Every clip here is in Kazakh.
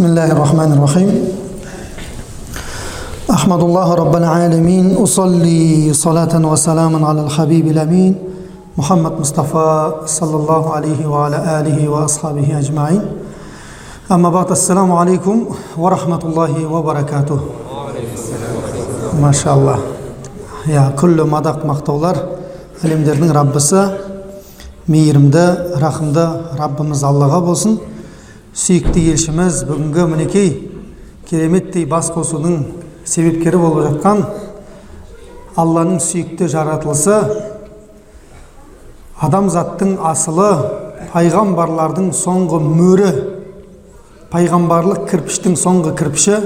بسم الله الرحمن الرحيم. أحمد الله رب العالمين أصلي صلاة وسلاما على الحبيب الأمين محمد مصطفى صلى الله عليه وعلى آله وأصحابه أجمعين. أما بعد السلام عليكم ورحمة الله وبركاته. ما شاء الله. يا كل مدق مقتولر علم درنين ربسا ميرمدا رحمدا ربمز الله بولسن. Сүйікті елшіміз бүгінгі мінекей кереметтей бас қосудың себепкері болып жатқан алланың сүйікті жаратылысы адамзаттың асылы пайғамбарлардың соңғы мөрі пайғамбарлық кірпіштің соңғы кірпіші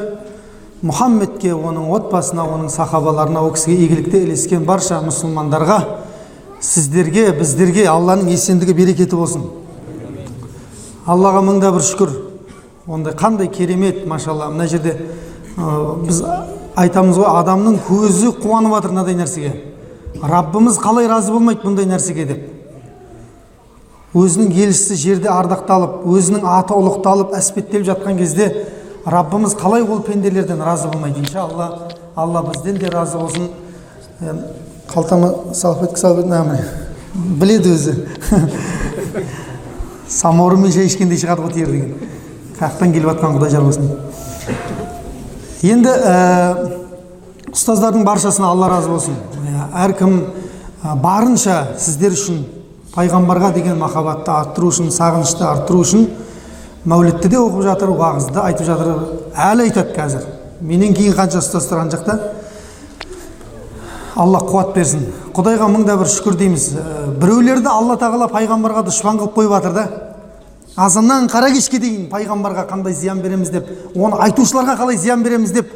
мұхаммедке оның отбасына оның сахабаларына ол кісіге игілікте ілескен барша мұсылмандарға сіздерге біздерге алланың есендігі берекеті болсын. Аллаға мыңда бір шүкір. Ондай қандай керемет машалла. Мына жерде ә, біз айтамыз ғой адамның көзі қуанып жатыр мынадай нәрсеге. Раббымыз қалай разы болмайды бұндай нәрсеге деп. Өзінің елшісі жерде ардақталып өзінің аты ұлықталып әспеттеліп жатқан кезде раббымыз қалай ол пенделерден разы болмайды. Иншалла алла бізден де разы болсын. Е, қалтама салып кеткі салып біледі өзі. самаурынмен шай ішкендей шығады ғой тер деген. Жақтан келіп жатқан құдай жар болсын енді ә, ұстаздардың баршасына алла разы болсын. Иә, әркім ә, барынша сіздер үшін пайғамбарға деген махаббатты арттыру үшін сағынышты арттыру үшін мәулітті де оқып жатыр уағызды айтып жатыр. Әлі айтады қазір. Менен кейін қанша ұстаз тұрған жақта? Алла қуат берсін. Құдайға мыңда бір шүкір дейміз. Ә, біреулерді алла тағала пайғамбарға дұшпан қылып қойып жатыр да. Азаннан қара кешке дейін пайғамбарға қандай зиян береміз деп оны айтушыларға қалай зиян береміз деп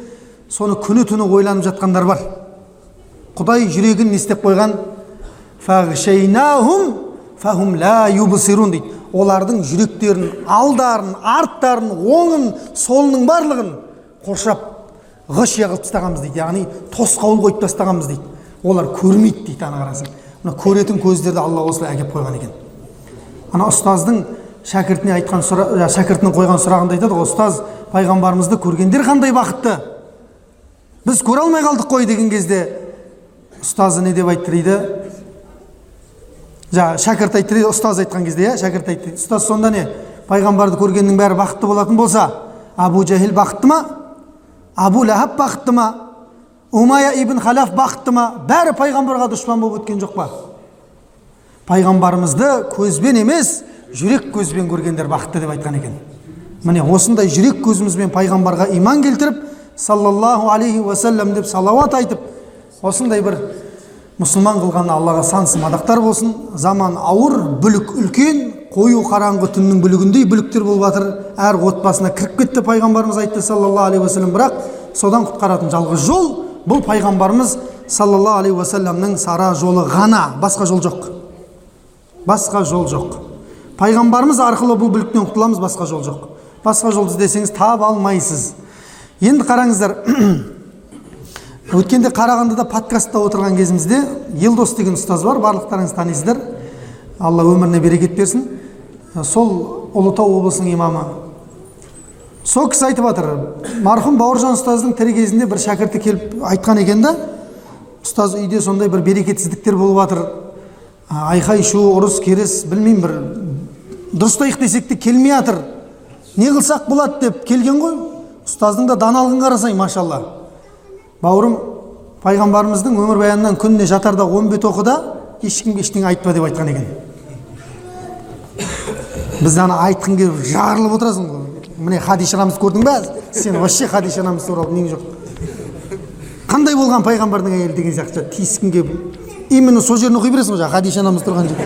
соны күні түні ойланып жатқандар бар. Құдай жүрегін не істеп қойған дейді. Олардың жүректерін алдарын арттарын оңын солының барлығын қоршап ғышия қылып тастағанбыз дейді яғни тосқауыл қойып тастағанбыз дейді олар көрмейді дейді ана қарасаң мына көретін көздерді алла осылай әкеп қойған екен ана ұстаздың шәкіртіне айтқан сұра, шәкіртінің қойған сұрағында айтады ғой ұстаз пайғамбарымызды көргендер қандай бақытты біз көре алмай қалдық қой деген кезде ұстазы не деп айтты дейді жаңағы шәкірт айтты дейді ұстаз айтқан кезде иә шәкірт айтты ұстаз сонда не пайғамбарды көргеннің бәрі бақытты болатын болса абу жәһил бақытты ма абу ләхаб бақытты ма умая ибн халаф бақытты ма бәрі пайғамбарға дұшпан болып өткен жоқ па пайғамбарымызды көзбен емес жүрек көзбен көргендер бақытты деп айтқан екен міне осындай жүрек көзімізбен пайғамбарға иман келтіріп саллаллаху алейхи уассалам деп салауат айтып осындай бір мұсылман қылған аллаға сансыз мадақтар болсын заман ауыр бүлік үлкен қою қараңғы түннің бүлігіндей бүліктер болып жатыр. Әр отбасына кіріп кетті пайғамбарымыз айтты саллаллаху алейхи уассалам бірақ содан құтқаратын жалғыз жол бұл пайғамбарымыз саллаллаху алейхи уассаламның сара жолы ғана. Басқа жол жоқ. Басқа жол жоқ. Пайғамбарымыз арқылы бұл бүліктен құтыламыз басқа жол жоқ. Басқа жол іздесеңіз таба алмайсыз. Енді қараңыздар өткенде қарағандыда подкастта отырған кезімізде елдос деген ұстаз бар. Барлықтарыңыз танисыздар. Алла өміріне берекет берсін. Сол ұлытау облысының имамы. Сол кісі айтып жатыр марқұм бауыржан ұстаздың тірі кезінде бір шәкірті келіп айтқан екен да ұстаз үйде сондай бір берекетсіздіктер болып жатыр. Айқай шу ұрыс керіс білмеймін бір дұрыстайық десек те келмей жатыр. Не қылсақ болады деп келген ғой. Ұстаздың да даналығын қарасай машалла бауырым пайғамбарымыздың өмірбаянынан күніне жатарда он бет оқы да ешкімге ештеңе айтпа деп айтқан екен. Біз ана айтқың келіп жарылып отырасың ғой міне хадиша анамызды көрдің ба сен вообще хадиша анамыз туралы нең жоқ қандай болған пайғамбардың әйелі деген сияқты тиіскің келіп именно сол жерін оқи бересің ғой жаңағы хадиша анамыз тұрған жерде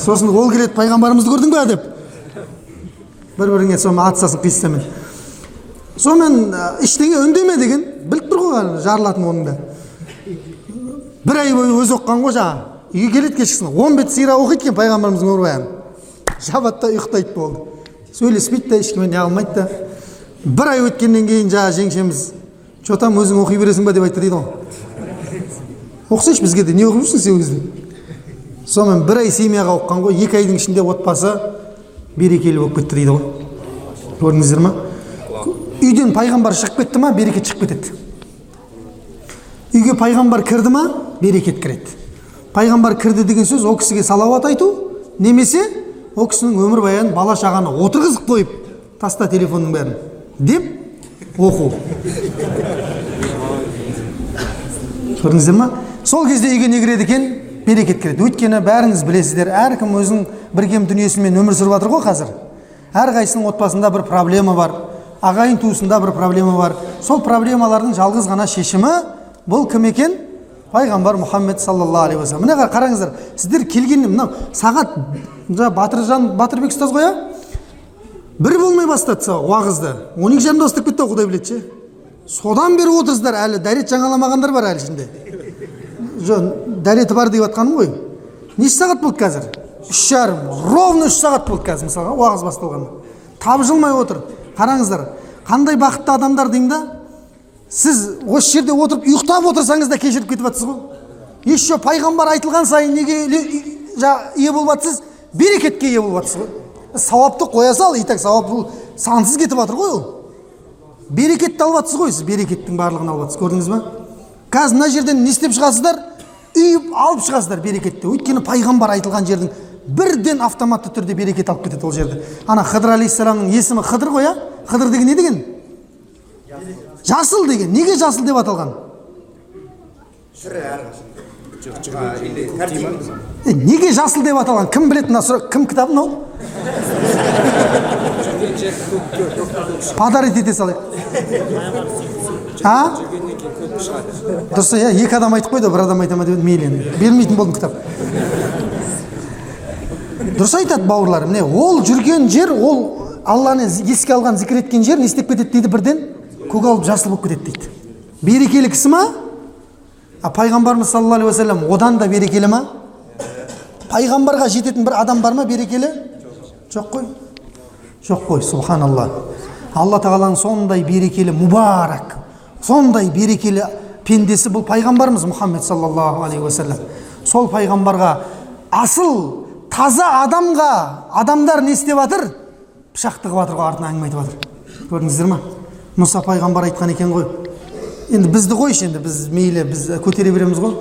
сосын ол келеді пайғамбарымызды көрдің ба деп бір біріңе сонымен атысасың қиссамен сонымен ештеңе үндеме деген біліп тұр ғой жарылатын оның да бір ай бойы өзі оқыған ғой жаңағы үйге келеді кешкісін он бет сира оқиды екен пайғамбарымыздың өмірбаянын жабады да ұйықтайды болды. Сөйлеспейді да ешкіммен не қылмайды да. Бір ай өткеннен кейін жаңағы жеңшеміз че там өзің оқи бересің ба? деп айтты дейді ғой. Оқысайшы бізге де не оқып жүрсің сен өзің? Сонымен бір ай семьяға оқыған ғой екі айдың ішінде отбасы берекелі болып кетті дейді ғой. Көрдіңіздер ма? Үйден пайғамбар шығып кетті ма берекет шығып кетеді. Үйге пайғамбар кірді ма берекет кіреді. Пайғамбар кірді деген сөз ол кісіге салауат айту немесе ол кісінің өмірбаянын бала шағаны отырғызып қойып таста телефонның бәрін деп оқу. Көрдіңіздер ма? Сол кезде үйге не кіреді екен? Берекет кіреді. Өйткені бәріңіз білесіздер әркім өзінің бір кем дүниесімен өмір сүріп жатыр ғой қазір. Әрқайсысының отбасында бір проблема бар ағайын туысында бір проблема бар. Сол проблемалардың жалғыз ғана шешімі бұл кім екен? Пайғамбар мұхаммед саллаллаху алейхи уассалам міне қараңыздар сіздер келгенде мынау сағат жаңа батыржан батырбек ұстаз ғой бір болмай бастады уағызды. Он екі жарымда бастап кетті ғой құдай біледі ше. Содан бері отырсыздар әлі дәрет жаңаламағандар бар әлі ішінде. Жоқ дәреті бар деп жатқаным ғой. Неше сағат болды қазір? Үш жарым ровно үш сағат болды қазір мысалға уағыз басталғанына тапжылмай отыр. Қараңыздар қандай бақытты адамдар деймін да? Сіз осы жерде отырып ұйықтап отырсаңыз да кешіріп кетіп жатсыз ғой. Еще пайғамбар айтылған сайын неге ие болып жатсыз берекетке ие болып жатсыз ғой. Сауапты қоя сал и так сауап бұл сансыз кетіп жатыр ғой ол. Берекетті алып жатсыз ғой сіз берекеттің барлығын алып жатсыз көрдіңіз ба қазір мына жерден не істеп шығасыздар? Үйіп алып шығасыздар берекетті. Өйткені пайғамбар айтылған жердің бірден автоматты түрде берекет алып кетеді ол жерді ана хыдыр алейхисаламның есімі хыдыр ғой иә хыдыр деген не деген? Жасыл деген. Неге жасыл деп аталған? Неге жасыл деп аталған? Кім біледі мына сұрақ кім кітабы мынау? Подарить ете салайық. А? Дұрыс иә екі адам айтып қойды бір адам айта ма деп мейлі енді. Бермейтін болдым кітап. Дұрыс айтады бауырлар міне ол жүрген жер ол алланы еске алған зікір еткен жер не істеп кетеді дейді бірден? Көгалып жасыл болып кетеді дейді. Берекелі кісі ма? А пайғамбарымыз саллаллаху алейхи уассалам одан да берекелі ма? Пайғамбарға жететін бір адам бар ма берекелі? Жоқ қой. Жоқ қой субханалла алла тағаланың сондай берекелі мұбарак сондай берекелі пендесі бұл пайғамбарымыз мұхаммед саллаллаху алейхи уассалам сол пайғамбарға асыл таза адамға адамдар не істеп жатыр пышақ тығып жатыр ғой артынан әңгіме айтып жатыр көрдіңіздер ма? Мұса пайғамбар айтқан екен ғой. Енді бізді қойшы енді біз мейлі біз көтере береміз ғой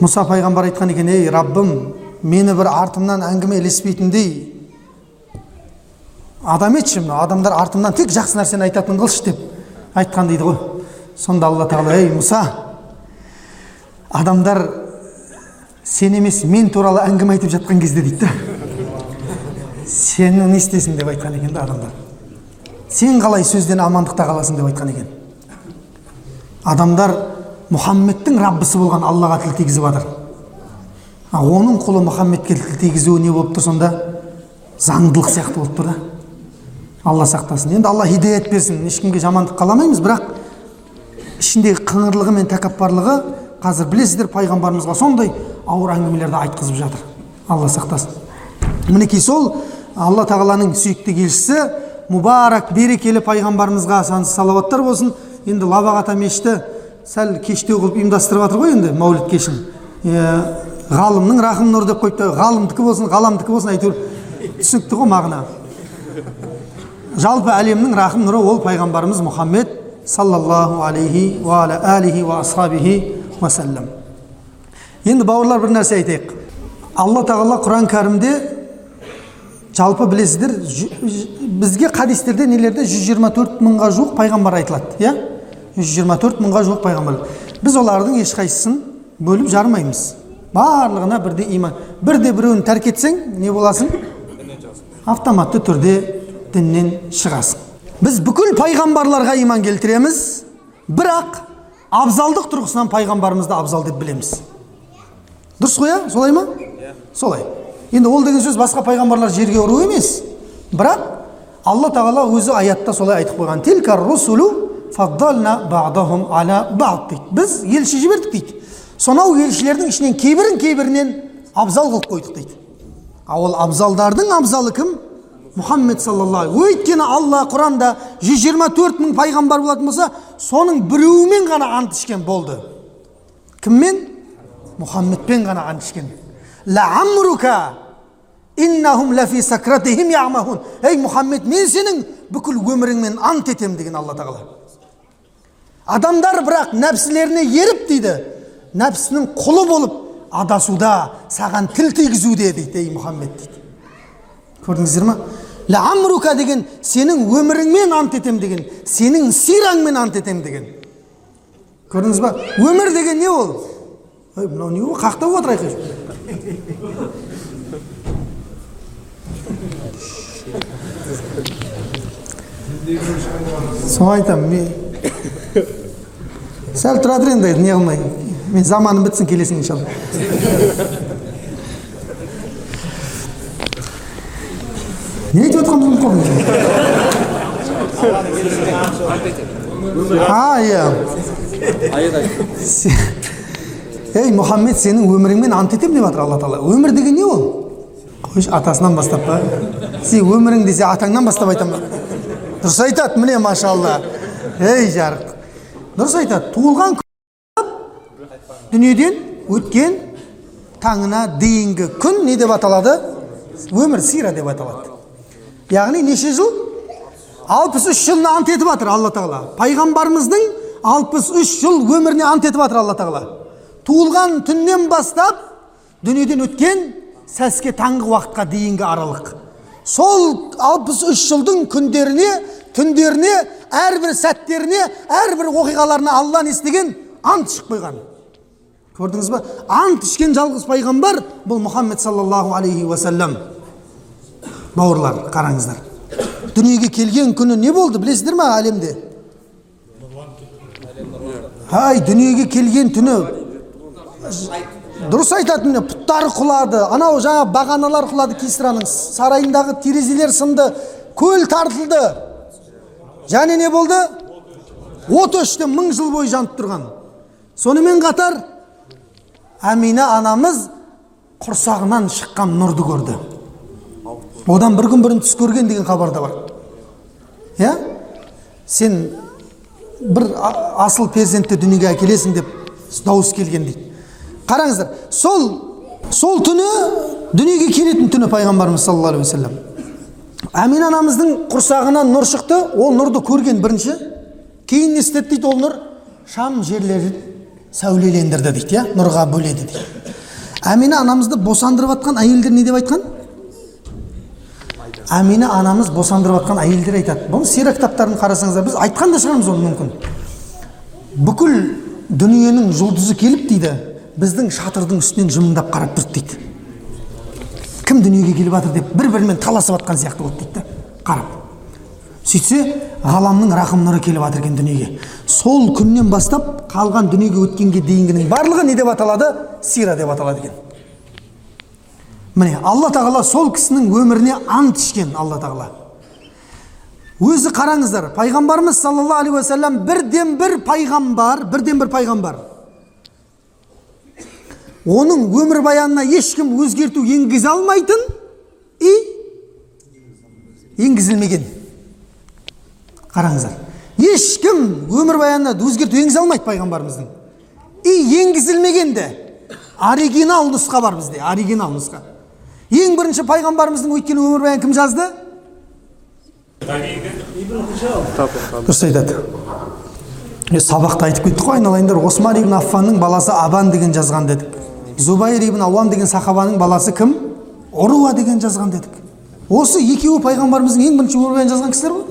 мұса пайғамбар айтқан екен ей раббым мені бір артымнан әңгіме ілеспейтіндей адам етші мына адамдар артымнан тек жақсы нәрсені айтатын қылшы деп айтқан дейді ғой сонда алла тағала ей мұса адамдар сен емес мен туралы әңгіме айтып жатқан кезде дейді да сені не істесін деп айтқан екен да адамдар сен қалай сөзден амандықта қаласың деп айтқан екен. Адамдар мұхаммедтің раббысы болған аллаға тіл тигізіп жатыр. А оның құлы мұхаммедке тіл тигізуі не болып тұр сонда? Заңдылық сияқты болып тұр да. Алла сақтасын. Енді алла хидаят берсін. Ешкімге жамандық қаламаймыз бірақ ішіндегі қыңырлығы мен тәкаппарлығы қазір білесіздер пайғамбарымызға сондай ауыр әңгімелерді айтқызып жатыр. Алла сақтасын. Мінекей сол алла тағаланың сүйікті елшісі мұбарак берекелі пайғамбарымызға сансыз салауаттар болсын. Енді лабақ ата мешіті сәл кештеу қылып ұйымдастырып жатыр ғой енді мәуліт кешін. Ғалымның рахым нұры деп қойыпты ғалымдікі болсын ғаламдікі болсын әйтеуір түсінікті ғой мағына. Жалпы әлемнің рахым нұры ол пайғамбарымыз мұхаммед саллаллаху алейхи уа алихи уа асхабихи уасалам енді бауырлар бір нәрсе айтайық. Алла тағала құран кәрімде жалпы білесіздер бізге хадистерде нелерде 124 мыңға жуық пайғамбар айтылады иә? 124 мыңға жуық пайғамбар біз олардың ешқайсысын бөліп жармаймыз. Барлығына бірде иман. Бірде біреуін тәрк етсең не боласың? Автоматты түрде діннен шығасың. Біз бүкіл пайғамбарларға иман келтіреміз бірақ абзалдық тұрғысынан пайғамбарымызды абзал деп білеміз. Дұрыс қой иә солай ма? Солай. Енді ол деген сөз басқа пайғамбарлар жерге ұру емес. Бірақ алла тағала өзі аятта солай айтып қойған. Русулу ала дейді. Біз елші жібердік дейді. Сонау елшілердің ішінен кейбірін кейбірінен абзал қылып қойдық дейді. Ал ол абзалдардың абзалы кім? Мұхаммед саллаллаху өйткені алла құранда 124 мың пайғамбар болатын болса соның біреуімен ғана ант ішкен болды. Кіммен? Мұхаммедпен ғана ант ішкен. Ей мұхаммед мен сенің бүкіл өміріңмен ант етемін деген алла тағала адамдар бірақ нәпсілеріне еріп дейді нәпсінің құлы болып адасуда саған тіл тигізуде дейді ей мұхаммед дейді көрдіңіздер ма ләамрука деген сенің өміріңмен ант етемін деген сенің сираңмен ант етемін деген көрдіңіз ба өмір деген не ол мынау не қақтап отыр айқай соны айтамын мен сәл тұра тұр енді не қылмай мен заманым бітсін келесің иншалла не айтып жатқанымды ұмытып қалдым а иә ей мұхаммед сенің өміріңмен ант етемін деп жатыр алла тағала өмір деген не ол қойшы атасынан бастап па сен өмірің десе атаңнан бастап айтамын ба дұрыс айтады міне машалла ей жарық дұрыс айтады туылған дүниеден өткен таңына дейінгі күн не деп аталады өмір сира деп аталады яғни неше жыл алпыс үш жылына ант етіп жатыр алла тағала пайғамбарымыздың алпыс үш жыл өміріне ант етіп жатыр алла тағала туылған түннен бастап дүниеден өткен сәске таңғы уақытқа дейінгі аралық. Сол алпыс үш жылдың күндеріне түндеріне әрбір сәттеріне әрбір оқиғаларына алла не істеген ант ішіп қойған. Көрдіңіз ба? Ант ішкен жалғыз пайғамбар бұл мұхаммед саллаллаху алейхи уасалам бауырлар қараңыздар. Дүниеге келген күні не болды білесіздер ма әлемде? Ай дүниеге келген түні дұрыс айтады міне пұттары құлады. Анау жаңа бағаналар құлады кисраның. Сарайындағы терезелер сынды көл тартылды. Және не болды? от өшті мың жыл бойы жанып тұрған. Сонымен қатар әмина анамыз құрсағынан шыққан нұрды көрді. Одан бір күн бұрын түс көрген деген хабар да бар. Иә? Сен бір асыл перзентті дүниеге әкелесің деп дауыс келген дейді. Қараңыздар сол сол түні дүниеге келетін түні пайғамбарымыз саллаллаху алейхи уассалам әмина анамыздың құрсағынан нұр шықты ол нұрды көрген бірінші кейін не істеді дейді ол нұр шам жерлерін сәулелендірді дейді иә нұрға бөледі дейді әмина анамызды босандырып жатқан әйелдер не деп айтқан әмина анамыз босандырып жатқан әйелдер айтады бұл сира кітаптарын қарасаңыздар біз айтқан да шығармыз оны мүмкін бүкіл дүниенің жұлдызы келіп дейді біздің шатырдың үстінен жымыңдап қарап тұрды дейді. Кім дүниеге келіп жатыр деп бір бірімен таласып жатқан сияқты болды дейді қарап. Сөйтсе ғаламның рақым нұры келіп жатыр екен дүниеге. Сол күннен бастап қалған дүниеге өткенге дейінгінің барлығы не деп аталады? Сира деп аталады екен. Міне алла тағала сол кісінің өміріне ант ішкен алла тағала. Өзі қараңыздар пайғамбарымыз саллаллаху алейхи уассалам бірден бір пайғамбар бірден бір пайғамбар. Оның өмірбаянына ешкім өзгерту енгізе алмайтын и енгізілмеген қараңыздар ешкім өмірбаянына өзгерту енгізе алмайды пайғамбарымыздың и енгізілмеген де оригинал нұсқа бар бізде оригинал нұсқа ең бірінші пайғамбарымыздың өткен өмірбаянын кім жазды дұрыс айтады сабақта айтып кеттік қой айналайындар осман ибн аффанның баласы абан деген жазған дедік зубайр ибн ауам деген сахабаның баласы кім? Ұруа деген жазған дедік. Осы екеуі пайғамбарымыздың ең бірінші өмірбаянын жазған кісілер ғой.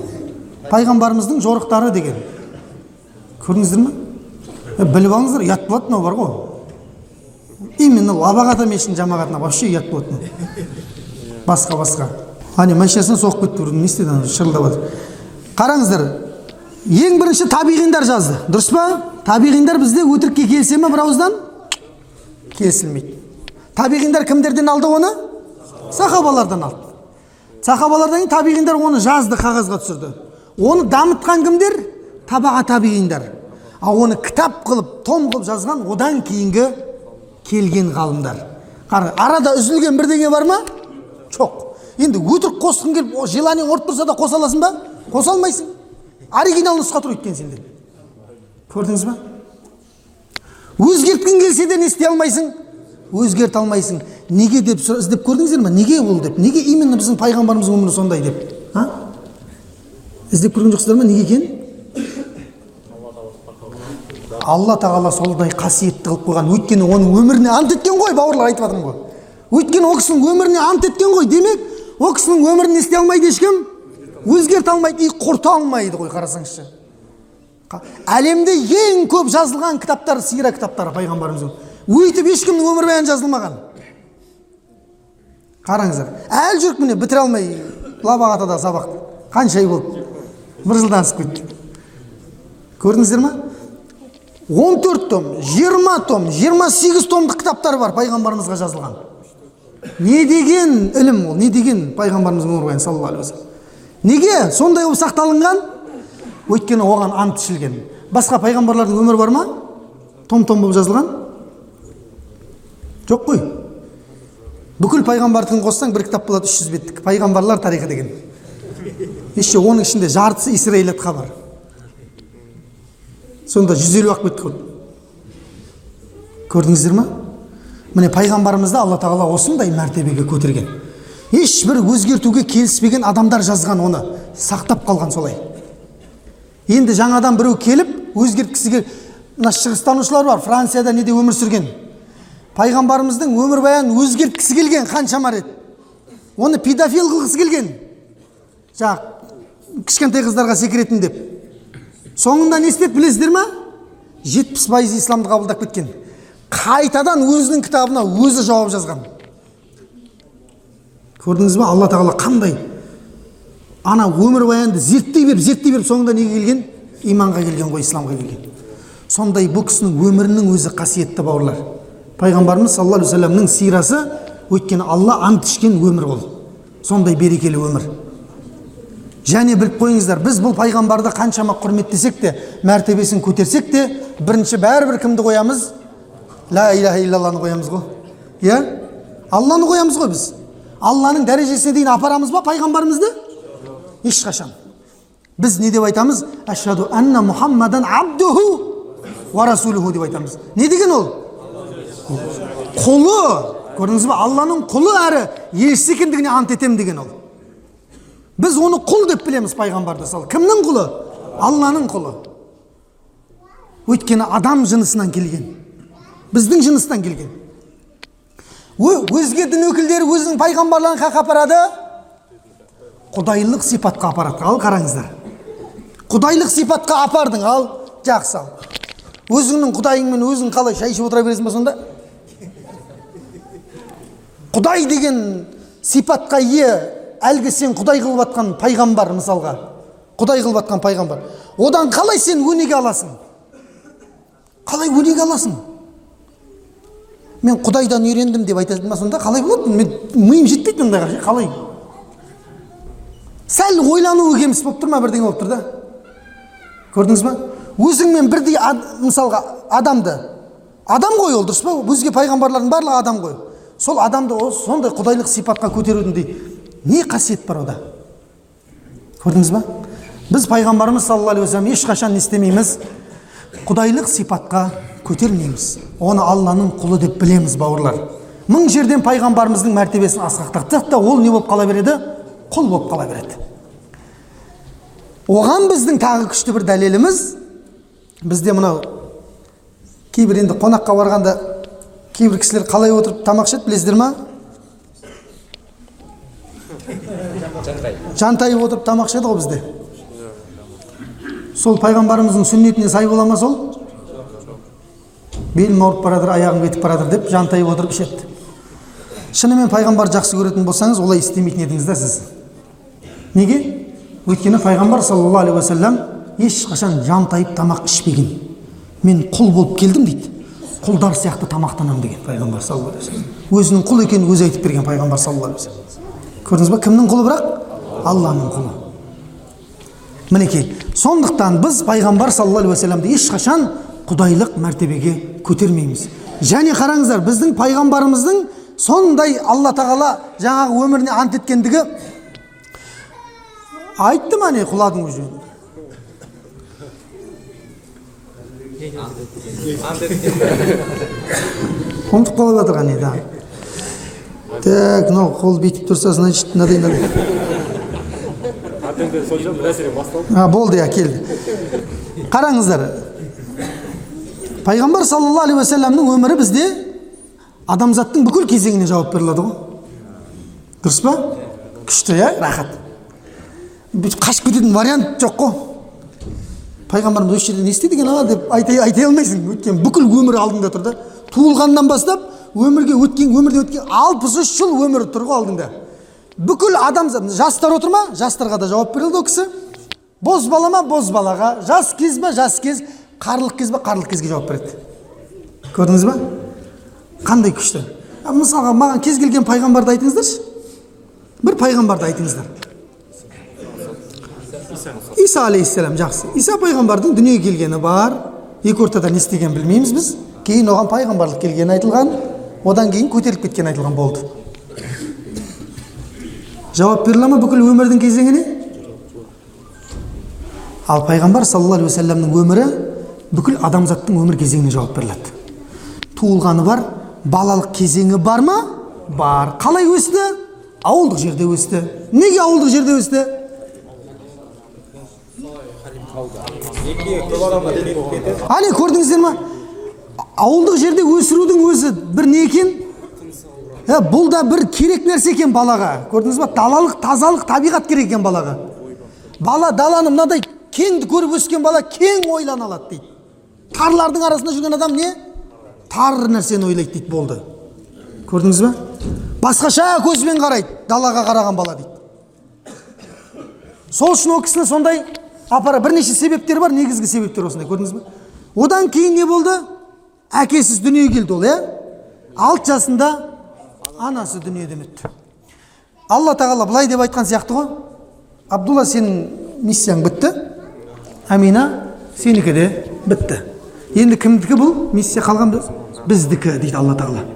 Пайғамбарымыздың жорықтары деген. Көрдіңіздер ма біліп алыңыздар ұят болады мынау бар ғой. Именно лабағата мешітінің жамағатына вообще ұят болады басқа басқа. Ане машинасына соғып кетті біреу не істеді ана шырылдап жатыр қараңыздар ең бірінші табиғиндар жазды. Дұрыс па? Табиғиндар бізде өтірікке келісе ме бір ауыздан келісілмейді. Табиғиндар кімдерден алды оны? Сахабалардан алды. Сахабалардан кейін табиғиндар оны жазды қағазға түсірді. Оны дамытқан кімдер? Табаға табиғиндар. Ал оны кітап қылып том қылып жазған одан кейінгі келген ғалымдар. Қара арада үзілген бірдеңе бар ма? Жоқ. Енді өтірік қосқың келіп желание ұрып тұрса да қоса аласың ба? Қоса алмайсың. Оригинал нұсқа тұр өйткені сенде көрдіңіз ба? Өзгерткің келсе де не істей алмайсың? Өзгерте алмайсың. Неге деп іздеп көрдіңіздер ма неге ол деп? Неге именно біздің пайғамбарымыздың өмірі сондай деп? А? Іздеп көрген жоқсыздар ма? Неге екенін алла тағала солдай қасиетті қылып қойған. Өйткені оның өміріне ант еткен ғой бауырлар айтып жатырмын ғой. Өйткені ол кісінің өміріне ант еткен ғой. Демек ол кісінің өмірін не істей алмайды ешкім? Өзгерте алмайды и құрта алмайды ғой қарасаңызшы. Әлемде ең көп жазылған кітаптар сира кітаптары пайғамбарымыздың. Өйтіп ешкімнің өмірбаяны жазылмаған. Қараңыздар әлі жүрік міне бітіре алмай лабағатадағы сабақты қанша ай болды? Бір жылдан асып кетті. Көрдіңіздер ма? 14 том 20 том 28 томдық кітаптар бар пайғамбарымызға жазылған. Не деген ілім ол не деген пайғамбарымыздың өмірбаяны саллаллаху неге? Сондай болып сақталынған? Өйткені оған ант ішілген басқа пайғамбарлардың өмірі бар ма? Том том болып жазылған? Жоқ қой. Бүкіл пайғамбардікін қоссаң бір кітап болады үш жүз беттік. Пайғамбарлар тарихы деген. Еще оның ішінде жартысы исраилятқа бар. Сонда жүз елу ақ бет көрдіңіздер ма? Міне пайғамбарымызды алла тағала осындай мәртебеге көтерген. Ешбір өзгертуге келіспеген адамдар жазған оны. Сақтап қалған солай. Енді жаңадан біреу келіп өзгерткісі кел мына шығыстанушылар бар францияда неде өмір сүрген. Пайғамбарымыздың өмірбаянын өзгерткісі келген қаншама рет. Оны педофил қылғысы келген. Жаңағы кішкентай қыздарға секіретін деп. Соңында не істеді білесіздер ма? Жетпіс пайыз исламды қабылдап кеткен. Қайтадан өзінің кітабына өзі жауап жазған. Көрдіңіз ба алла тағала қандай ана өмірбаянды зерттей беріп зерттей беріп соңында неге келген? Иманға келген ғой исламға келген. Сондай бұл кісінің өмірінің өзі қасиетті бауырлар. Пайғамбарымыз саллаллаху алейхи вассаламның сирасы өйткені алла ант ішкен өмір ол. Сондай берекелі өмір. Және біліп қойыңыздар біз бұл пайғамбарды қаншама құрметтесек те мәртебесін көтерсек те бірінші бәрібір кімді қоямыз? Ля иляха иллалланы қоямыз ғой. Иә? Алланы қоямыз ғой біз. Алланың дәрежесіне дейін апарамыз ба пайғамбарымызды? Ешқашан біз не деп айтамыз ашаду анна мұхаммадан абдуху уа расулуху деп айтамыз не деген ол құлы көрдіңіз ба алланың құлы әрі елшісі екендігіне ант етемін деген ол біз оны құл деп білеміз пайғамбарды сол кімнің құлы алланың құлы өйткені адам жынысынан келген біздің жыныстан келген өзге дін өкілдері өзінің пайғамбарларын қаяққа апарады құдайлық сипатқа апарады. Ал қараңыздар. Құдайлық сипатқа апардың. Ал жақсы ал өзіңнің құдайыңмен өзің қалай шай ішіп отыра бересің ба сонда? Құдай деген сипатқа ие әлгі сен құдай қылып жатқан пайғамбар мысалға. Құдай қылып жатқан пайғамбар. Одан қалай сен өнеге аласың? Қалай өнеге аласың? Мен құдайдан үйрендім деп айтады ма сонда? Қалай болады мен миым жетпейді ондайға қалай? Сәл ойлануы кеміс болып тұр ма бірдеңе болып тұр да? Көрдіңіз ба өзіңмен бірдей ад, мысалға адамды. Адам ғой ол дұрыс па? Өзге пайғамбарлардың барлығы адам ғой. Сол адамды сондай құдайлық сипатқа көтерудің не қасиет бар ода көрдіңіз ба біз пайғамбарымыз саллаллаху алейхи уассалам ешқашан не істемейміз құдайлық сипатқа көтермейміз. Оны алланың құлы деп білеміз бауырлар. Мың жерден пайғамбарымыздың мәртебесін асқақтаттық та ол не болып қала береді? Құл болып қала береді. Оған біздің тағы күшті бір дәлеліміз бізде мынау кейбір енді қонаққа барғанда кейбір кісілер қалай отырып тамақ ішеді білесіздер ма? Жантайып отырып тамақ ішеді ғой бізде. Сол пайғамбарымыздың сүннетіне сай бола ма сол? Белім ауырып бара жатыр аяғым кетіп бара жатыр деп жантайып отырып ішеді. Шынымен пайғамбарды жақсы көретін болсаңыз олай істемейтін едіңіз да сіз. Неге өйткені пайғамбар саллаллаху алейхи уассалам ешқашан жантайып тамақ ішпеген мен құл болып келдім дейді құлдар сияқты тамақтанамын деген пайғамбар саллаллаху алейхи өзінің құл екенін өзі айтып берген пайғамбар саллаллаху алейхи вассалам көрдіңіз ба кімнің құлы бірақ алланың құлы мінекей сондықтан біз пайғамбар саллаллаху алейхи уассаламды ешқашан құдайлық мәртебеге көтермейміз және қараңыздар біздің пайғамбарымыздың сондай алла тағала жаңағы өміріне ант еткендігі айтты ма не құладың уже? Қалып жатыр так мынау қол бүйтіп тұрса значит мынадай мынадай болды иә келді. Қараңыздар пайғамбар саллаллаху алейхи уассаламның өмірі бізде адамзаттың бүкіл кезеңіне жауап бере алады ғой. Дұрыс па? Күшті иә? Рахат. Қашып кететін вариант жоқ қой пайғамбарымыз осы жерде не істеді екен а деп айта, айта алмайсың өйткені бүкіл өмірі алдыңда тұр да туылғаннан бастап өмірге өткен өмірде өткен алпыс үш жыл өмірі тұр ғой алдыңда бүкіл адамзат жастар отыр ма жастарға да жауап берілді ол кісі бозбала ма бозбалаға жас кез ба жас кез қарлық кез ба қарлық кезге жауап береді көрдіңіз ба қандай күшті мысалға маған кез келген пайғамбарды айтыңыздаршы бір пайғамбарды айтыңыздар иса алейхисалам жақсы иса пайғамбардың дүниеге келгені бар екі ортада не істегенін білмейміз біз кейін оған пайғамбарлық келгені айтылған одан кейін көтеріліп кеткені айтылған болды жауап бере ма бүкіл өмірдің кезеңіне ал пайғамбар саллаллаху алейхи уассаламның өмірі бүкіл адамзаттың өмір кезеңіне жауап беріледі туылғаны бар балалық кезеңі бар ма бар қалай өсті ауылдық жерде өсті неге ауылдық жерде өсті әне көрдіңіздер ма ауылдық жерде өсірудің өзі бір не екен? Ә, бұл да бір керек нәрсе екен балаға. Көрдіңіз ба далалық тазалық табиғат керек екен балаға. Бала даланы мынадай кеңді көріп өскен бала кең ойлана алады дейді. Тарлардың арасында жүрген адам не? Тар нәрсені ойлайды дейді болды. Көрдіңіз ба басқаша көзбен қарайды далаға қараған бала дейді. Сол үшін ол кісіні сондай апара бірнеше себептер бар негізгі себептер осындай көрдіңіз ба одан кейін не болды? Әкесіз дүниеге келді ол иә? Алты жасында анасы дүниеден өтті. Алла тағала былай деп айтқан сияқты ғой. Абдулла сенің миссияң бітті. Амина сенікі де бітті. Енді кімдікі бұл? Миссия қалған біз? Біздікі дейді алла тағала.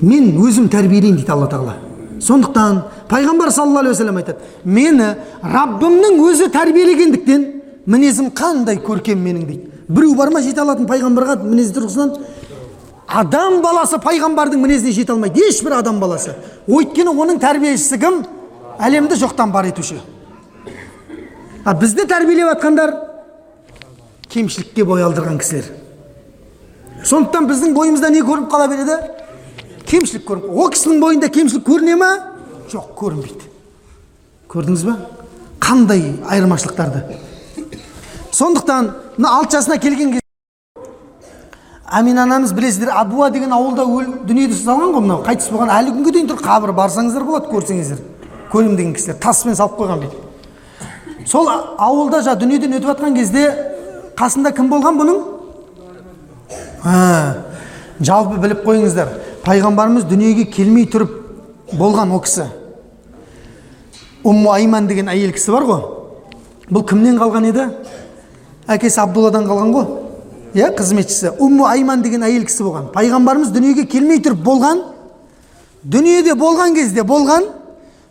Мен өзім тәрбиелеймін дейді алла тағала. Сондықтан пайғамбар саллаллаху алейхи уассалам айтады мені раббымның өзі тәрбиелегендіктен мінезім қандай көркем менің дейді біреу бар ма жете алатын пайғамбарға мінез тұрғысынан адам баласы пайғамбардың мінезіне жете алмайды ешбір адам баласы өйткені оның тәрбиешісі кім әлемді жоқтан бар етуші а бізді тәрбиелеп жатқандар кемшілікке бой алдырған кісілер сондықтан біздің бойымызда не көрініп қала береді кемшілік көрініп ол кісінің бойында кемшілік көріне ма жоқ көрінбейді көрдіңіз ба қандай айырмашылықтарды сондықтан мына алты жасына келген кезде әмина анамыз білесіздер абуа деген ауылда өл, дүниеде салған ғой мынау қайтыс болған әлі күнге дейін тұр қабірі барсаңыздар болады көрсеңіздер көрем деген кісілер таспен салып қойған бүйтіп сол ауылда жаңа дүниеден өтіп жатқан кезде қасында кім болған бұның жалпы біліп қойыңыздар пайғамбарымыз дүниеге келмей тұрып болған ол кісі умму айман деген әйел кісі бар ғой. Бұл кімнен қалған еді? Әкесі абдулладан қалған ғой. Иә қызметшісі. Умму айман деген әйел кісі болған. Пайғамбарымыз дүниеге келмей тұрып болған дүниеде болған кезде болған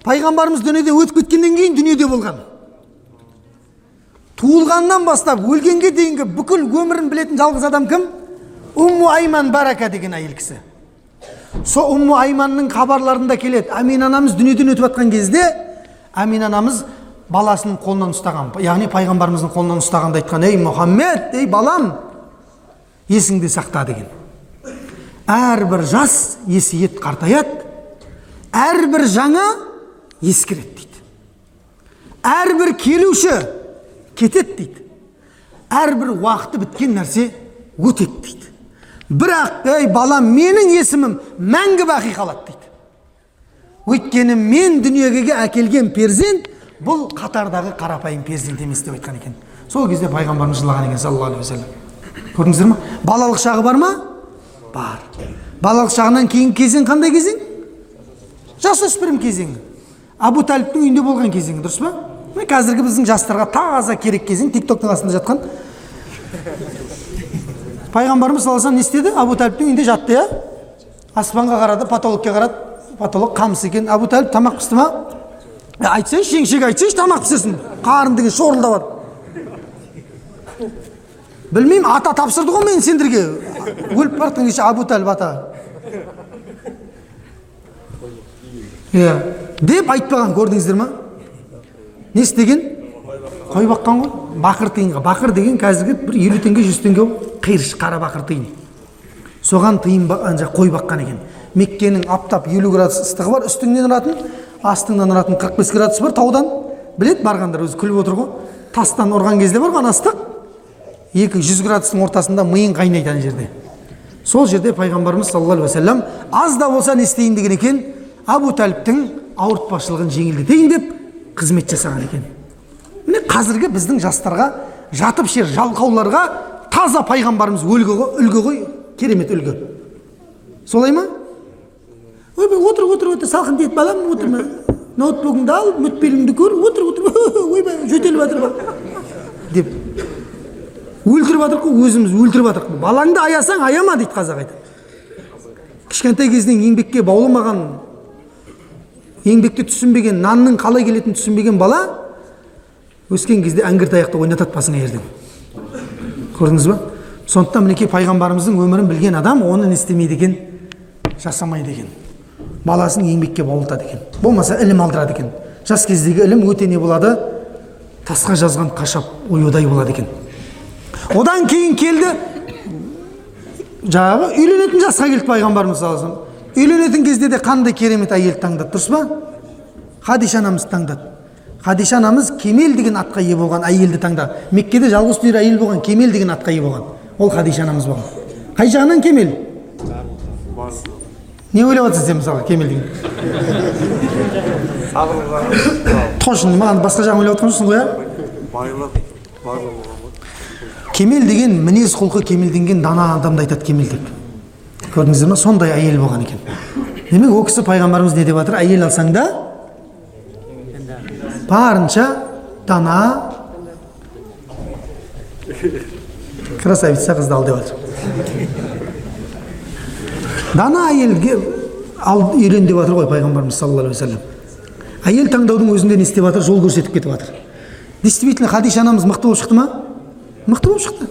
пайғамбарымыз дүниеден өтіп кеткеннен кейін дүниеде болған. Туылғаннан бастап өлгенге дейінгі бүкіл өмірін білетін жалғыз адам кім? Умму айман барака деген әйел кісі. Сол умму айманның хабарларында келеді. Әмин анамыз дүниеден өтіп жатқан кезде әмин анамыз баласының қолынан ұстаған яғни пайғамбарымыздың қолынан ұстағанда айтқан ей мұхаммед ей балам есіңде сақта деген. Әрбір жас есейет қартаяды әрбір жаңа ескіреді дейді. Әрбір келуші кетеді дейді. Әрбір уақыты біткен нәрсе өтеді дейді. Бірақ ей балам менің есімім мәңгі бақи қалады дейді. Өйткені мен дүниеге әкелген перзент бұл қатардағы қарапайым перзент емес деп айтқан екен. Сол кезде пайғамбарымыз жылаған екен саллаллаху алейхи уассалам көрдіңіздер ма? Балалық шағы бар ма? Бар. Балалық шағынан кейінгі кезең қандай кезең? Жасөспірім кезеңі абу талиптің үйінде болған кезеңі дұрыс па? Міне қазіргі біздің жастарға таза керек кезең тик токтың астында жатқан. Пайғамбарымыз саллаллаху не істеді? Абу талиптің үйінде жатты иә? Аспанға қарады потолокке қарады. Потолок қамыс екен. Абу талип тамақ пісті ма? «Е, айтсайшы жеңшеге айтсайшы тамақ пісірсін қарын деген шорылдап жатыр білмеймін ата тапсырды ғой мен сендерге. Өліп бара жатқан кеше абу талиб ата. Иә. Деп айтпаған көрдіңіздер ма? Не істеген? Қой баққан ғой. Бақыр тиынға. Бақыр деген қазіргі бір елу теңге жүз теңге қиыршық қара бақыр тиын. Соған тиын қой баққан екен. Меккенің аптап елу градус ыстығы бар үстіңнен ұратын астыңнан ұратын қырық бес градус бар таудан. Біледі барғандар өзі күліп отыр ғой. Тастан ұрған кезде бар ғой ана ыстық екі жүз градустың ортасында миың қайнайды ана жерде. Сол жерде пайғамбарымыз саллаллаху алейхи уассалам аз да болса не істейін деген екен әбу тәліптің ауыртпашылығын жеңілдетейін деп қызмет жасаған екен міне қазіргі біздің жастарға жатып шер жалқауларға таза пайғамбарымыз үлгі ғой үлгі ғой керемет үлгі. Солай ма? Ойбай отыр отыр отыр салқын тиеді балам отырма ноутбугыңды ал мүтбеліңді көр отыр отыр ойбай жөтеліп жатыр деп өлтіріп жатырмық қой өзіміз өлтіріп жатырмық балаңды аясаң аяма дейді қазақ айтады. Кішкентай кезінен еңбекке баулымаған еңбекті түсінбеген нанның қалай келетінін түсінбеген бала өскен кезде әңгір таяқты ойнатады басыңа ерден көрдіңіз ба? Сондықтан мінекей пайғамбарымыздың өмірін білген адам оны не істемейді екен жасамайды екен. Баласын еңбекке баулытады екен болмаса ілім алдырады екен жас кездегі ілім өте не болады? Тасқа жазған қашап оюдай болады екен. Одан кейін келді жаңағы үйленетін жасқа келді пайғамбарымыз саллаллаху үйленетін кезде де қандай керемет әйел таңдады дұрыс па? Хадиша анамыз таңдады. Хадиша анамыз кемел деген атқа ие болған әйелді таңдады. Меккеде жалғыз түйір әйел болған кемел деген атқа ие болған. Ол хадиша анамыз болған. Қай жағынан кемел? Не ойлап жатрсыз сен мысалға кемел деген точно маған басқа жағын ойлап жатқан жоқсың ғой иә болған ғой кемел деген мінез құлқы кемелденген дана адамды айтады кемел деп көрдіңіздер ма? Сондай әйел болған екен. Демек ол кісі пайғамбарымыз не деп жатыр әйел алсаң да барынша дана. Красавица қызды ал деп жатыр дана әйелге ал үйлен деп жатыр ғой пайғамбарымыз саллаллаху алейхи вассалам әйел таңдаудың өзінде не істеп жатыр жол көрсетіп кетіп жатыр действительно хадиша анамыз мықты болып шықты ма? Мықты болып шықты.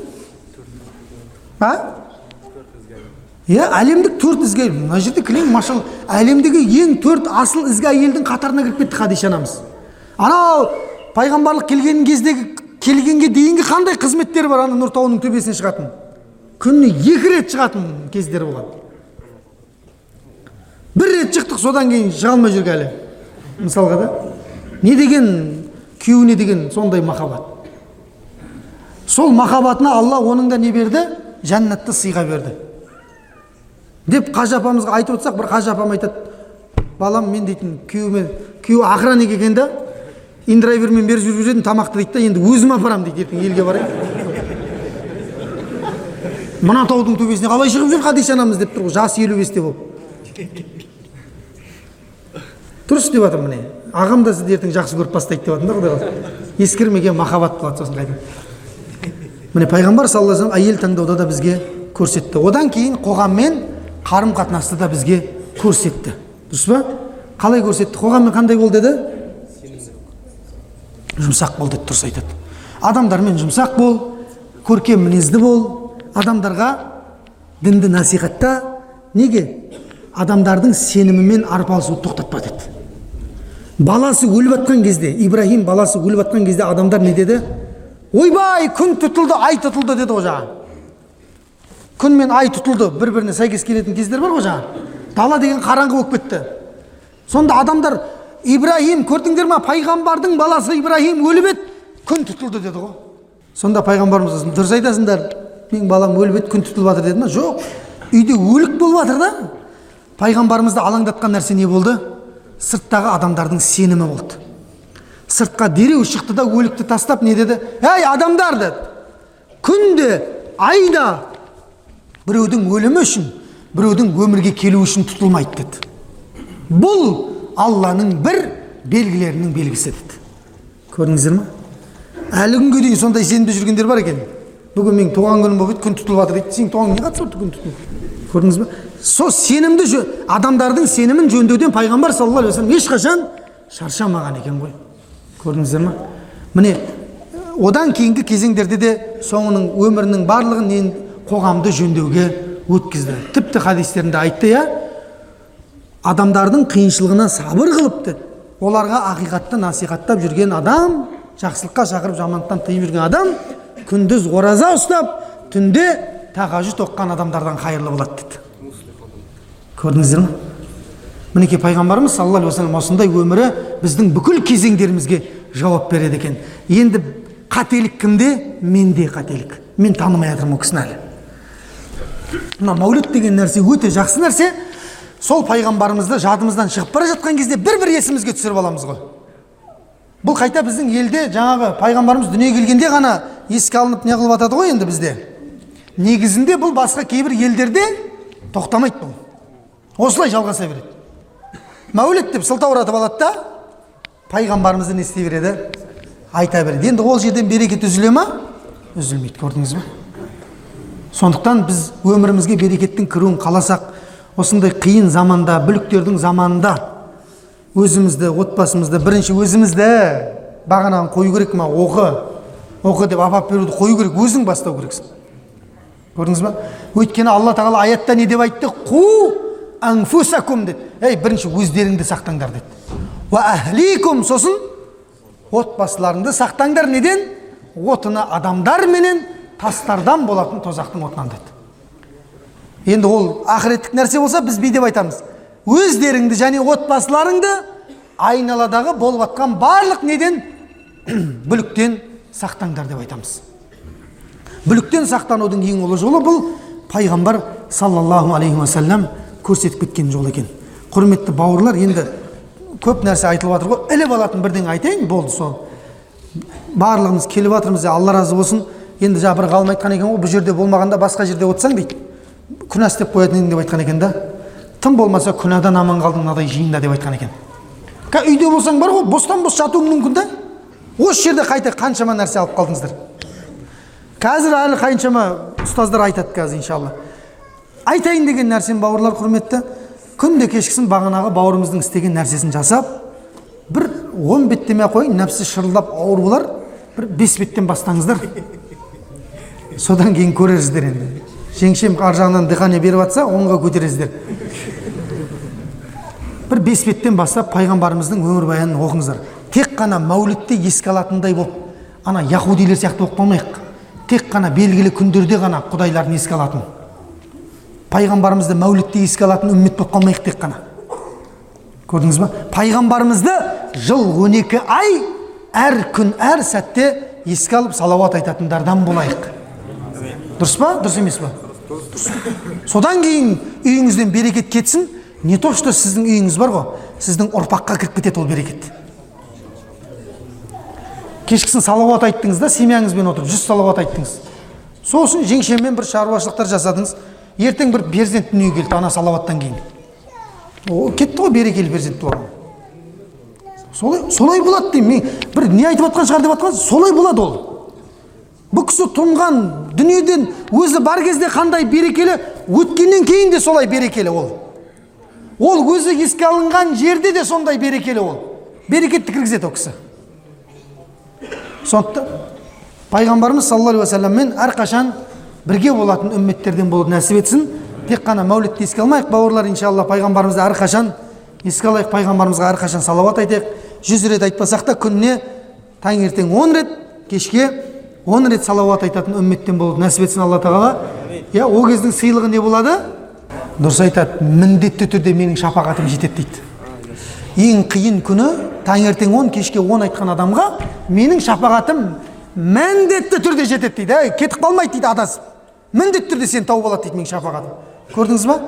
А? Иә әлемдік төрт ізгі мына жерде кілең машалла әлемдегі ең төрт асыл ізгі әйелдің қатарына кіріп кетті хадиша анамыз. Анау пайғамбарлық келген кездегі келгенге дейінгі қандай қызметтері бар? Ана нұр тауының төбесіне шығатын. Күніне екі рет шығатын кездері болған. Бір рет шықтық содан кейін шыға алмай жүрген әлі. Мысалға да не деген күйеуіне деген сондай махаббат. Сол махаббатына алла оның да не берді? Жәннатты сыйға берді. Деп қажы апамызға айтып отырсақ бір қажы апам айтады балам мен дейтін күйеуіме күйеуі охранник екен да индрайвермен беріп жүріп едім тамақты дейді да енді өзім апарамын дейді ертең елге барайын мына таудың төбесіне қалай шығып жүр хадиша анамыз? деп тұр ғой жасы елу бесте болып. Дұрыс деп жатыр міне. Ағам да сізді ертең жақсы көріп бастайды деп жатыр да құдай қаласа ескірмеген махаббат болады сосын қайтадан міне пайғамбар саллаллаху алейhi әйел таңдауда да бізге көрсетті. Одан кейін қоғаммен қарым қатынасты да бізге көрсетті. Дұрыс па? Қалай көрсетті? Қоғаммен қандай бол деді? Жұмсақ бол деді дұрыс айтады. Адамдармен жұмсақ бол көркем мінезді бол. Адамдарға дінді насихатта неге? Адамдардың сенімімен арпалысуды тоқтатпа деді. Баласы өліп жатқан кезде ибраһим баласы өліп жатқан кезде адамдар не деді? Ойбай күн тұтылды ай тұтылды деді ғой жаңағы күн мен ай тұтылды бір біріне сәйкес келетін кездер бар ғой жаңағы дала деген қараңғы болып кетті. Сонда адамдар ибраһим көрдіңдер ма пайғамбардың баласы ибраһим өліп еді күн тұтылды деді ғой. Сонда пайғамбарымыз дұрыс айтасыңдар менің балам өліп еді күн тұтылып жатыр деді ма жоқ үйде өлік болып жатыр да. Пайғамбарымызды алаңдатқан нәрсе не болды? Сырттағы адамдардың сенімі болды. Сыртқа дереу шықты да өлікті тастап не деді? Әй адамдар! деді күнде айда біреудің өлімі үшін біреудің өмірге келуі үшін тұтылмайды деді. Бұл алланың бір белгілерінің белгісі деді. Көрдіңіздер ма әлі күнге дейін сондай сенімде жүргендер бар екен. Бүгін менің туған күнім болып еді күн тұтылып жатыр дейді сенің туған күнің не қатысы бар күн тұтылу. Көрдіңіз ба сол сенімді жө, адамдардың сенімін жөндеуден пайғамбар саллаллаху алейхи вассалам ешқашан шаршамаған екен ғой. Көрдіңіздер ма? Міне одан кейінгі кезеңдерде де соңының өмірінің барлығын не қоғамды жөндеуге өткізді. Тіпті хадистерінде айтты иә адамдардың қиыншылығына сабыр қылып деді оларға ақиқатты насихаттап жүрген адам жақсылыққа шақырып жамандықтан тыйып жүрген адам күндіз ораза ұстап түнде тағажүд оқыған адамдардан қайырлы болады деді көрдіңіздер ме мінекей пайғамбарымыз саллаллаху алейхи уассалам осындай өмірі біздің бүкіл кезеңдерімізге жауап береді екен. Енді қателік кімде? Менде қателік. Мен танымай жатырмын ол кісіні әлі. Мына мәуліт деген нәрсе өте жақсы нәрсе. Сол пайғамбарымызды жадымыздан шығып бара жатқан кезде бір бір есімізге түсіріп аламыз ғой. Бұл қайта біздің елде жаңағы пайғамбарымыз дүниеге келгенде ғана еске алынып не қылып жатады ғой енді бізде? Негізінде бұл басқа кейбір елдерде тоқтамайды бұл. Осылай жалғаса береді. Мәуліт деп сылтауратып алады да пайғамбарымызды не істей береді. Айта береді. Енді ол жерден берекет үзіле ма? Үзілмейді көрдіңіз бе? Сондықтан біз өмірімізге берекеттің кіруін қаласақ осындай қиын заманда бүліктердің заманында өзімізді отбасымызды бірінші өзімізді бағанағын қою керек ма? Оқы. Оқы деп апарып беруді қою керек өзің бастау керексің. Көрдіңіз ба өйткені алла тағала аятта не деп айтты? Қу анфусакум деді ей бірінші өздеріңді сақтаңдар деді. Уа әхликум сосын отбасыларыңды сақтаңдар неден? Отына адамдар менен тастардан болатын тозақтың отынан деді. Енді ол ақыреттік нәрсе болса біз бүй деп айтамыз. Өздеріңді және отбасыларыңды айналадағы болып жатқан барлық неден? Бүліктен сақтаңдар деп айтамыз. Бүліктен сақтанудың ең ұлы жолы бұл пайғамбар саллаллаху алейхи уассалам көрсетіп кеткен жол екен. Құрметті бауырлар енді көп нәрсе айтылып жатыр ғой. Іліп алатын бірдеңе айтайын болды сол. Барлығымыз келіп жатырмыз алла разы болсын. Енді жаңа бір ғалым айтқан екен ғой бұл жерде болмағанда басқа жерде отырсаң дейді. Күнә істеп қоятын едің деп айтқан екен да. Тым болмаса күнәдан аман қалдың мынадай жиында деп айтқан екен. Қазір үйде болсаң бар ғой бостан бос жатуың мүмкін да. Осы жерде қайта қаншама нәрсе алып қалдыңыздар. Қазір әлі қаншама ұстаздар айтады қазір иншалла. Айтайын деген нәрсем бауырлар құрметті күнде кешкісін бағанағы бауырымыздың істеген нәрсесін жасап бір он беттемей ақ қояйын нәпсі шырылдап ауыр болар бір бес беттен бастаңыздар. Содан кейін көрерсіздер енді. Жеңшем ар жағынан дыхание беріп жатса онға көтересіздер. Бір бес беттен бастап пайғамбарымыздың өмірбаянын оқыңыздар. Тек қана мәулітті еске алатындай болып ана яхудилер сияқты болып қалмайық. Тек қана белгілі күндерде ғана құдайларын еске алатын. Пайғамбарымызды мәулітте еске алатын үммет болып қалмайық тек қана. Көрдіңіз ба? Пайғамбарымызды жыл 12 ай әр күн әр сәтте еске алып салауат айтатындардан болайық. Дұрыс па? Дұрыс емес па? Содан кейін үйіңізден берекет кетсін. Не то что сіздің үйіңіз бар ғой сіздің ұрпаққа кіріп кетеді ол берекет. Кешкісін салауат айттыңыз да семьяңызбен отырып жүз салауат айттыңыз. Сосын жеңшеммен бір шаруашылықтар жасадыңыз. Ертең бір перзент дүниеге келді ана салауаттан кейін. О кетті ғой берекелі перзент туған солай солай болады деймін. Мен бір не айтып жатқан шығар деп жатқан солай болады ол. Бұл кісі тұнған дүниеден өзі бар кезде қандай берекелі өткеннен кейін де солай берекелі ол. Ол өзі еске алынған жерде де сондай берекелі ол. Берекетті кіргізеді ол кісі. Сондықтан пайғамбарымыз саллаллаху алейхи уассаламмен әрқашан бірге болатын үмметтерден болуды нәсіп етсін. Тек қана мәулітті еске алмайық. Бауырлар иншалла пайғамбарымызды әрқашан еске алайық пайғамбарымызға әрқашан салауат айтайық. Жүз рет айтпасақ та күніне таңертең он рет кешке он рет салауат айтатын үмметтен болуды нәсіп етсін алла тағала. Иә ол кездің сыйлығы не болады? Дұрыс айтады міндетті түрде менің шапағатым жетеді дейді. Ең қиын күні таңертең он кешке он айтқан адамға менің шапағатым міндетті түрде жетеді дейді. Кетіп қалмайды дейді адасып міндетті түрде сені тауып алады дейді менің шапағатым көрдіңіз ба?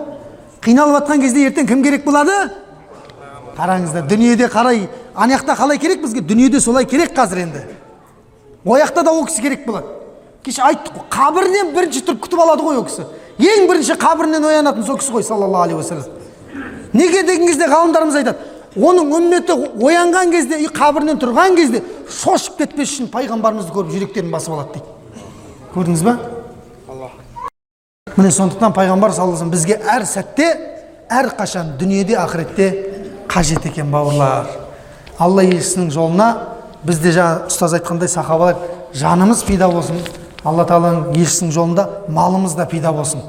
Қиналып жатқан кезде ертең кім керек болады? Қараңыздар дүниеде қарай ана жақта қалай керек бізге? Дүниеде солай керек қазір енді. Ол жақта да ол кісі керек болады. Кеше айттық қой қабірінен бірінші тұрып күтіп алады ғой ол кісі. Ең бірінші қабірінен оянатын сол кісі ғой саллаллаху алейхи уассалам. Неге деген кезде ғалымдарымыз айтады оның үмметі оянған кезде үй қабірінен тұрған кезде шошып кетпес үшін пайғамбарымызды көріп жүректерін басып алады дейді. Көрдіңіз ба? Міне сондықтан пайғамбар саллаллаху алейhi бізге әр сәтте әрқашан дүниеде ақыретте қажет екен бауырлар. Алла елшісінің жолына бізде жаңа ұстаз айтқандай сахабалар жанымыз пида болсын. Алла тағаланың елшісінің жолында малымыз да пида болсын.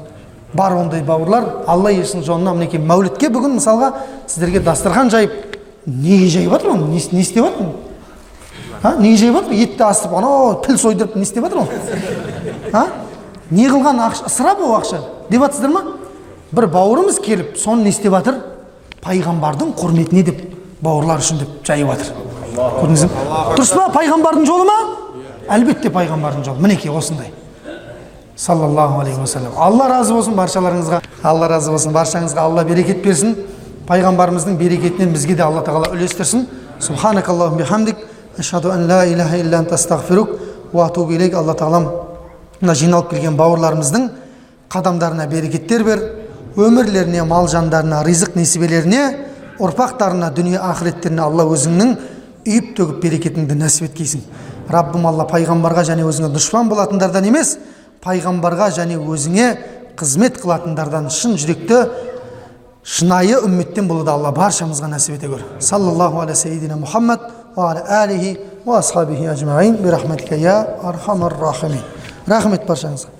Бар ондай бауырлар. Алла елшінің жолына мінекей мәулітке бүгін мысалға сіздерге дастархан жайып неге жайып жатыр не, не істеп жатыр а неге жайып жатыр етті асып анау піл сойдырып не істеп жатыр ол а? Не қылған ақша ысырап ол ақша. Деп жатсыздар ма? Бір бауырымыз келіп соны не істеп жатыр пайғамбардың құрметіне деп бауырлар үшін деп жайып жатыр көрдіңіз дұрыс па пайғамбардың жолы ма? Әлбетте пайғамбардың жолы. Мінекей осындай. Саллаллаху алейхи уассалам алла разы болсын баршаларыңызға. Алла разы болсын баршаңызға. Алла берекет берсін. Пайғамбарымыздың берекетінен бізге де алла тағала үлестірсін. Субханакаллахум бихамдик. Ашхаду ан ла илаха илля анта уа атубу илейк. Алла тағалам мына жиналып келген бауырларымыздың қадамдарына берекеттер бер өмірлеріне мал жандарына ризық несібелеріне ұрпақтарына дүние ақыреттеріне алла өзіңнің үйіп төгіп берекетіңді нәсіп еткейсің раббым алла пайғамбарға және өзіңе дұшпан болатындардан емес пайғамбарға және өзіңе қызмет қылатындардан шын жүректі шынайы үмметтен болуды алла баршамызға нәсіп ете көр саллаллаху аля сейдина мұхаммад аля алихи ва асхабихи ажмаин бирахматика я архамар рахимин рахмет баршаңызға